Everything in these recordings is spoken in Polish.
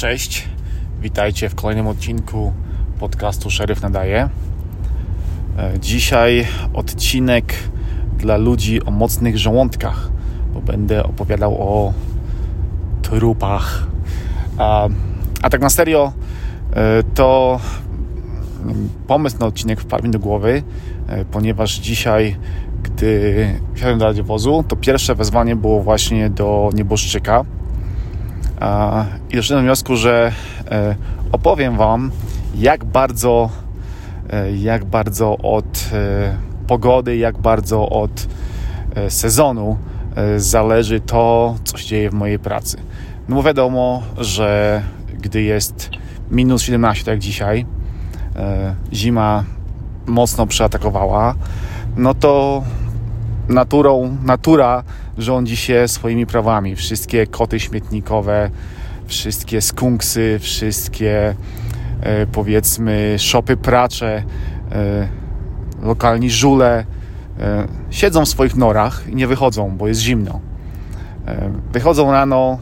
Cześć, witajcie w kolejnym odcinku podcastu Szeryf Nadaje. E, dzisiaj odcinek dla ludzi o mocnych żołądkach, bo będę opowiadał o trupach. A, a tak na serio, e, to pomysł na odcinek wpadł mi do głowy, e, ponieważ dzisiaj, gdy wsiadłem do radiowozu, to pierwsze wezwanie było właśnie do nieboszczyka i doszedłem do wniosku, że e, opowiem Wam, jak bardzo, e, jak bardzo od e, pogody, jak bardzo od sezonu zależy to, co się dzieje w mojej pracy. No bo wiadomo, że gdy jest minus 17, tak jak dzisiaj, zima mocno przeatakowała, no to naturą, natura rządzi się swoimi prawami. Wszystkie koty śmietnikowe, wszystkie skunksy, wszystkie e, powiedzmy szopy pracze, e, lokalni żule e, siedzą w swoich norach i nie wychodzą, bo jest zimno. Wychodzą rano,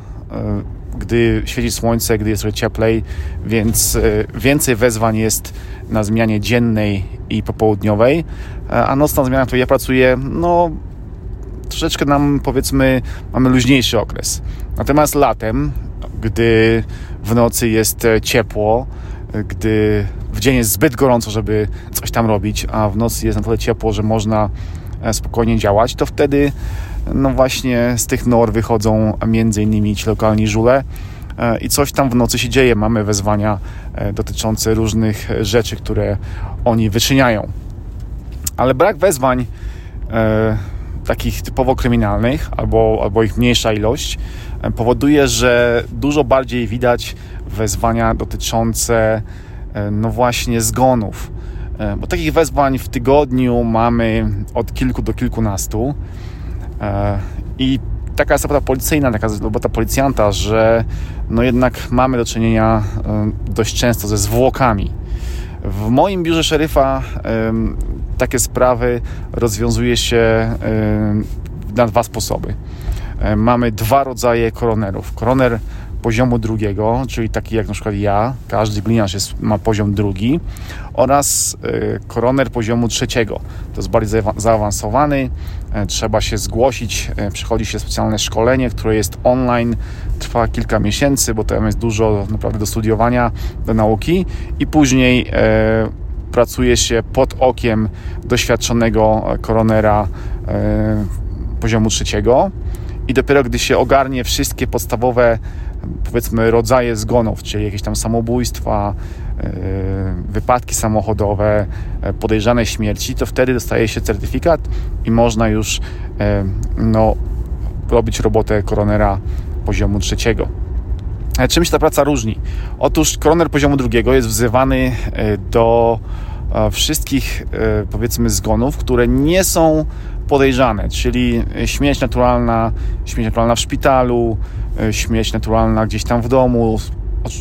gdy świeci słońce, gdy jest cieplej, więc więcej wezwań jest na zmianie dziennej i popołudniowej, a nocna zmiana, w której ja pracuję, no troszeczkę nam powiedzmy mamy luźniejszy okres. Natomiast latem, gdy w nocy jest e, ciepło, e, gdy w dzień jest zbyt gorąco, żeby coś tam robić, a w nocy jest na tyle ciepło, że można e, spokojnie działać, to wtedy no właśnie z tych nor wychodzą między innymi ci lokalni żule i coś tam w nocy się dzieje. Mamy wezwania dotyczące różnych rzeczy, które oni wyczyniają. Ale brak wezwań takich typowo kryminalnych, albo, albo ich mniejsza ilość, e, powoduje, że dużo bardziej widać wezwania dotyczące e, no właśnie zgonów. E, bo takich wezwań w tygodniu mamy od kilku do kilkunastu. I taka jest robota policyjna, taka jest robota policjanta, że no jednak mamy do czynienia dość często ze zwłokami. W moim biurze szeryfa takie sprawy rozwiązuje się na dwa sposoby. Mamy dwa rodzaje koronerów. Koroner poziomu drugiego, czyli taki jak na przykład ja, każdy gliniarz jest, ma poziom drugi, oraz e, koroner poziomu trzeciego. To jest bardziej zaawansowany, e, trzeba się zgłosić, e, przychodzi się specjalne szkolenie, które jest online, trwa kilka miesięcy, bo tam jest dużo naprawdę do studiowania, do nauki. I później pracuje się pod okiem doświadczonego koronera poziomu trzeciego. I dopiero gdy się ogarnie wszystkie podstawowe powiedzmy rodzaje zgonów, czyli jakieś tam samobójstwa, e, wypadki samochodowe, e, podejrzane śmierci, to wtedy dostaje się certyfikat i można już e, no, robić robotę koronera poziomu trzeciego. Czym się ta praca różni? Otóż koroner poziomu drugiego jest wzywany do wszystkich powiedzmy zgonów, które nie są podejrzane, czyli śmierć naturalna, śmierć naturalna w szpitalu, E, śmierć naturalna gdzieś tam w domu,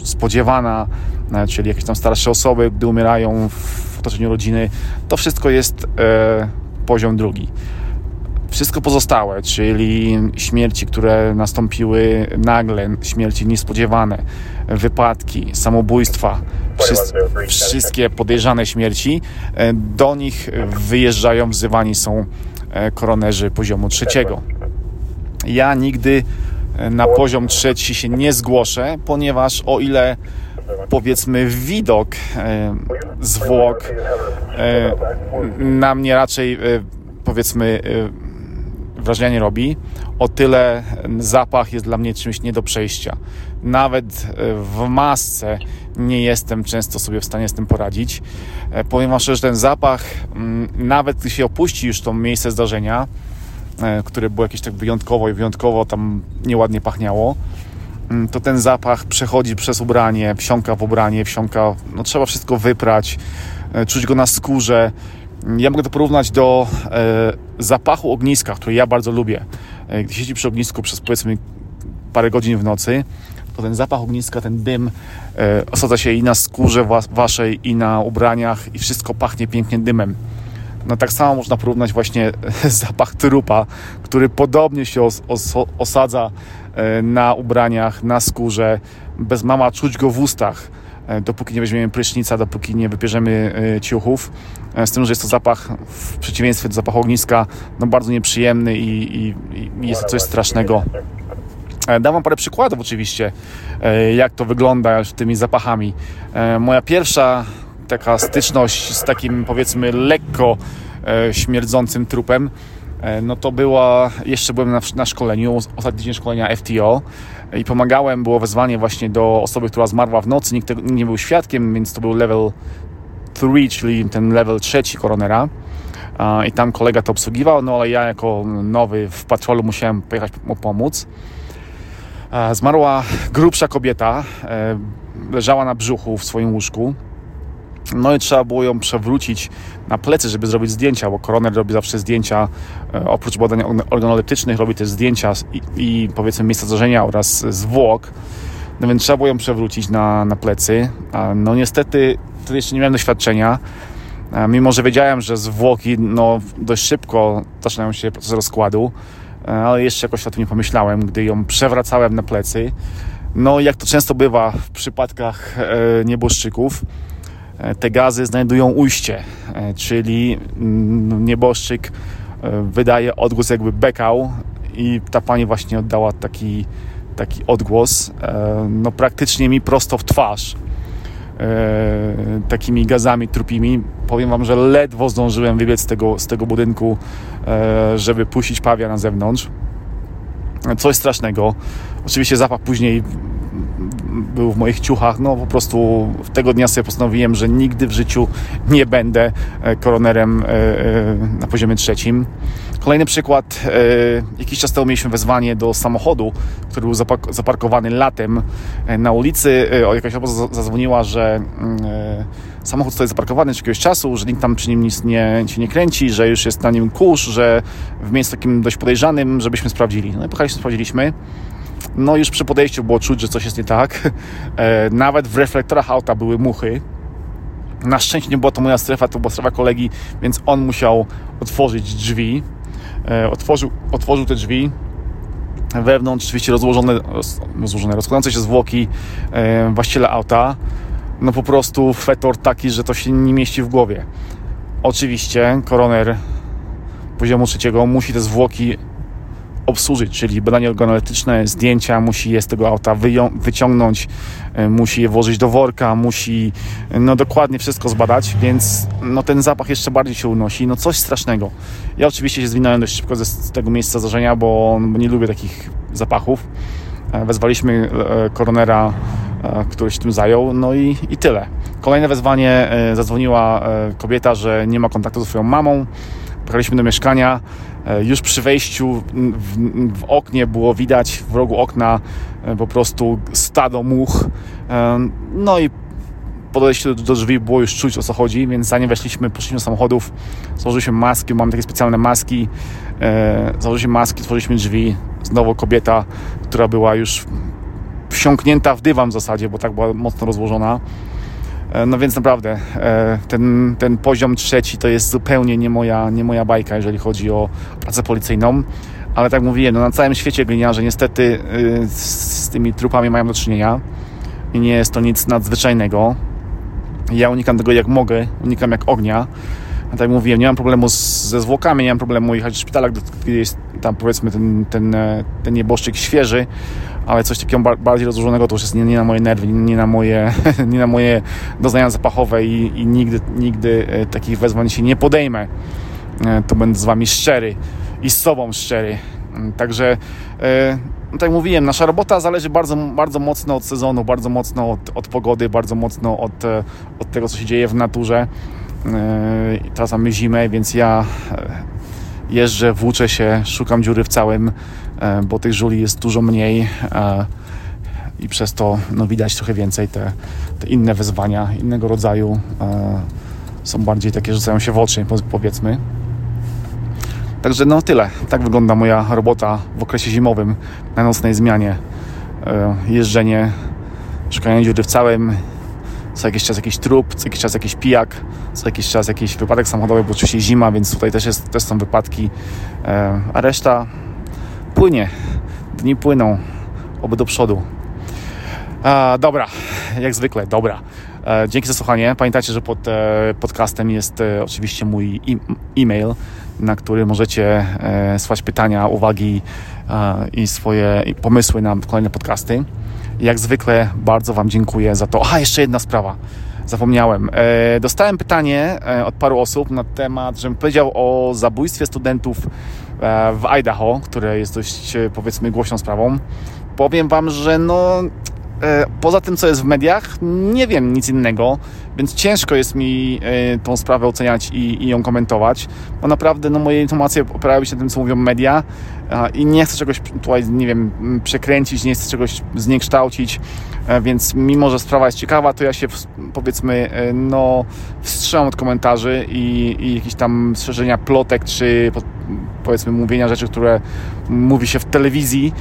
spodziewana, e, czyli jakieś tam starsze osoby, gdy umierają w otoczeniu rodziny, to wszystko jest e, poziom drugi. Wszystko pozostałe, czyli śmierci, które nastąpiły nagle, śmierci niespodziewane, wypadki, samobójstwa, wszystkie podejrzane śmierci, do nich wyjeżdżają, wzywani są koronerzy poziomu trzeciego. Ja nigdy na poziom trzeci się nie zgłoszę, ponieważ o ile powiedzmy widok e, zwłok e, na mnie raczej e, powiedzmy wrażenia robi, o tyle zapach jest dla mnie czymś nie do przejścia. Nawet w masce nie jestem często sobie w stanie z tym poradzić. Powiem Wam że ten zapach, mm, nawet gdy się opuści już to miejsce zdarzenia, E, które było jakieś tak wyjątkowo i wyjątkowo tam nieładnie pachniało, mm, to ten zapach przechodzi przez ubranie, wsiąka w ubranie, wsiąka, no trzeba wszystko wyprać, e, czuć go na skórze. Ja mogę to porównać do e, zapachu ogniska, który ja bardzo lubię. Gdy siedzi przy ognisku przez powiedzmy parę godzin w nocy, to ten zapach ogniska, ten dym osadza się i na skórze waszej, i na ubraniach, i wszystko pachnie pięknie dymem. No tak samo można porównać właśnie zapach trupa, który podobnie się os os osadza e, na ubraniach, na skórze, bez mama czuć go w ustach, dopóki nie weźmiemy prysznica, dopóki nie wypierzemy ciuchów. Z tym, że jest to zapach, w przeciwieństwie do zapachu ogniska, no bardzo nieprzyjemny i, i, i jest to coś strasznego. Dam Wam parę przykładów oczywiście, jak to wygląda z tymi zapachami. Moja pierwsza taka styczność z takim powiedzmy lekko śmierdzącym trupem E, no to była, jeszcze byłem na, na szkoleniu, ostatni dzień szkolenia FTO i pomagałem, było wezwanie właśnie do osoby, która zmarła w nocy, nikt nie był świadkiem, więc to był level 3, czyli ten level trzeci koronera i tam kolega to obsługiwał, no ale ja jako nowy w patrolu musiałem pojechać mu pomóc. Zmarła grubsza kobieta, e, leżała na brzuchu w swoim łóżku, no i trzeba było ją przewrócić na plecy, żeby zrobić zdjęcia, bo koroner robi zawsze zdjęcia, e, oprócz badań organoleptycznych robi też zdjęcia i, i powiedzmy miejsca zdarzenia oraz zwłok. No więc trzeba było ją przewrócić na, na plecy. No niestety wtedy jeszcze nie miałem doświadczenia. Mimo, że wiedziałem, że zwłoki no, dość szybko zaczynają się proces rozkładu, e, ale jeszcze jakoś o tym nie pomyślałem, gdy ją przewracałem na plecy. No jak to często bywa w przypadkach e, nieboszczyków, E, te gazy znajdują ujście, e, czyli mm, nieboszczyk e, wydaje odgłos jakby bekał i ta pani właśnie oddała taki, taki odgłos, no praktycznie mi prosto w twarz takimi gazami trupimi. Powiem Wam, że ledwo zdążyłem wybiec z tego, z tego budynku, żeby puścić pawia na zewnątrz. Coś strasznego. Oczywiście zapach później był w moich ciuchach. No po prostu tego dnia sobie postanowiłem, że nigdy w życiu nie będę e, koronerem e, e, na poziomie trzecim. Kolejny przykład. Jakiś czas temu mieliśmy wezwanie do samochodu, który był zaparkowany latem na ulicy. Jakaś osoba zadzwoniła, że mm, samochód stoi zaparkowany z jakiegoś czasu, że nikt tam przy nim nic nie, się nie kręci, że już jest na nim kurz, że w miejscu takim dość podejrzanym, żebyśmy sprawdzili. No i pojechaliśmy, sprawdziliśmy. No już przy podejściu było czuć, że coś jest nie tak. E, nawet w reflektorach auta były muchy. Na szczęście nie była to moja strefa, to była strefa kolegi, więc on musiał otworzyć drzwi. E, otworzył, otworzył te drzwi. Wewnątrz oczywiście rozłożone, rozłożone rozkładające się zwłoki e, właściciela auta. No po prostu fetor taki, że to się nie mieści w głowie. Oczywiście koroner poziomu trzeciego musi te zwłoki obsłużyć, czyli badanie organoleptyczne, zdjęcia, musi je z tego auta wyciągnąć, e, musi je włożyć do worka, musi no dokładnie wszystko zbadać, więc no ten zapach jeszcze bardziej się unosi, no coś strasznego. Ja oczywiście się zwinąłem dość szybko z tego miejsca zdarzenia, bo, bo nie lubię takich zapachów. E, wezwaliśmy e, koronera, który się tym zajął, no i, i tyle. Kolejne wezwanie zadzwoniła kobieta, że nie ma kontaktu ze swoją mamą. Pojechaliśmy do mieszkania, E, już przy wejściu w, w, oknie było widać w rogu okna e, po prostu stado much. E, no i podejście do, do drzwi było już czuć o co chodzi, więc zanim weszliśmy, poszliśmy do samochodów, założyliśmy maski, mamy takie specjalne maski, założyliśmy maski, otworzyliśmy drzwi, znowu kobieta, która była już wsiąknięta w dywan w zasadzie, bo tak była mocno rozłożona. E, no więc naprawdę e, ten, ten poziom trzeci to jest zupełnie nie moja, nie moja bajka, jeżeli chodzi o pracę policyjną. Ale tak mówiłem, no na całym świecie gliniarze niestety e, z tymi trupami mają do czynienia i nie jest to nic nadzwyczajnego. Ja unikam tego jak mogę, unikam jak ognia. Tak jak mówiłem, nie mam problemu z, ze zwłokami, nie mam problemu jechać do szpitala, gdy jest tam powiedzmy ten, ten, ten nieboszczyk świeży, ale coś takiego bardziej rozłożonego to już jest nie, nie na moje nerwy, nie na moje, nie na moje doznania zapachowe i, i nigdy, nigdy e, takich wezwań się nie podejmę. E, to będę z Wami szczery i z sobą szczery. Mm, także, e, no tak jak mówiłem, nasza robota zależy bardzo, bardzo mocno od sezonu, bardzo mocno od, od pogody, bardzo mocno od, od tego, co się dzieje w naturze. Teraz mamy zimę, więc ja jeżdżę, włóczę się, szukam dziury w całym, e, bo tych żuli jest dużo mniej e, i przez to no, widać trochę więcej te, te inne wyzwania innego rodzaju e, są bardziej takie, rzucają się w oczy, powiedzmy. Także no tyle. Tak wygląda moja robota w okresie zimowym na nocnej zmianie. Jeżdżenie, szukanie dziury w całym, co jakiś czas jakiś trup, co jakiś czas jakiś pijak, co jakiś czas jakiś wypadek samochodowy, bo oczywiście zima, więc tutaj też, jest, też są wypadki, e, a reszta płynie, dni płyną, oby do przodu. A, dobra, jak zwykle, dobra. E, dzięki za słuchanie. Pamiętajcie, że pod e, podcastem jest e, oczywiście mój e-mail, na który możecie słać pytania, uwagi i swoje pomysły na kolejne podcasty. Jak zwykle bardzo Wam dziękuję za to. A, jeszcze jedna sprawa. Zapomniałem. Dostałem pytanie od paru osób na temat, żebym powiedział o zabójstwie studentów w Idaho, które jest dość, powiedzmy, głośną sprawą. Powiem Wam, że no E, poza tym, co jest w mediach, nie wiem nic innego, więc ciężko jest mi e, tą sprawę oceniać i, i ją komentować, bo naprawdę no, moje informacje opierają się na tym, co mówią media i nie chcę czegoś tutaj, nie wiem, przekręcić, nie chcę czegoś zniekształcić, e, więc mimo, że sprawa jest ciekawa, to ja się powiedzmy, no, wstrzymam od komentarzy i, i jakichś tam szerzenia plotek, czy powiedzmy mówienia rzeczy, które mówi się w telewizji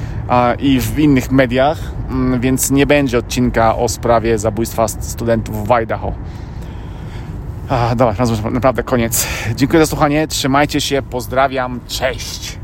i w innych mediach, mm, więc nie będzie odcinka o sprawie zabójstwa studentów w Idaho. A, dobra, naprawdę koniec. Dziękuję za słuchanie, trzymajcie się, pozdrawiam, cześć!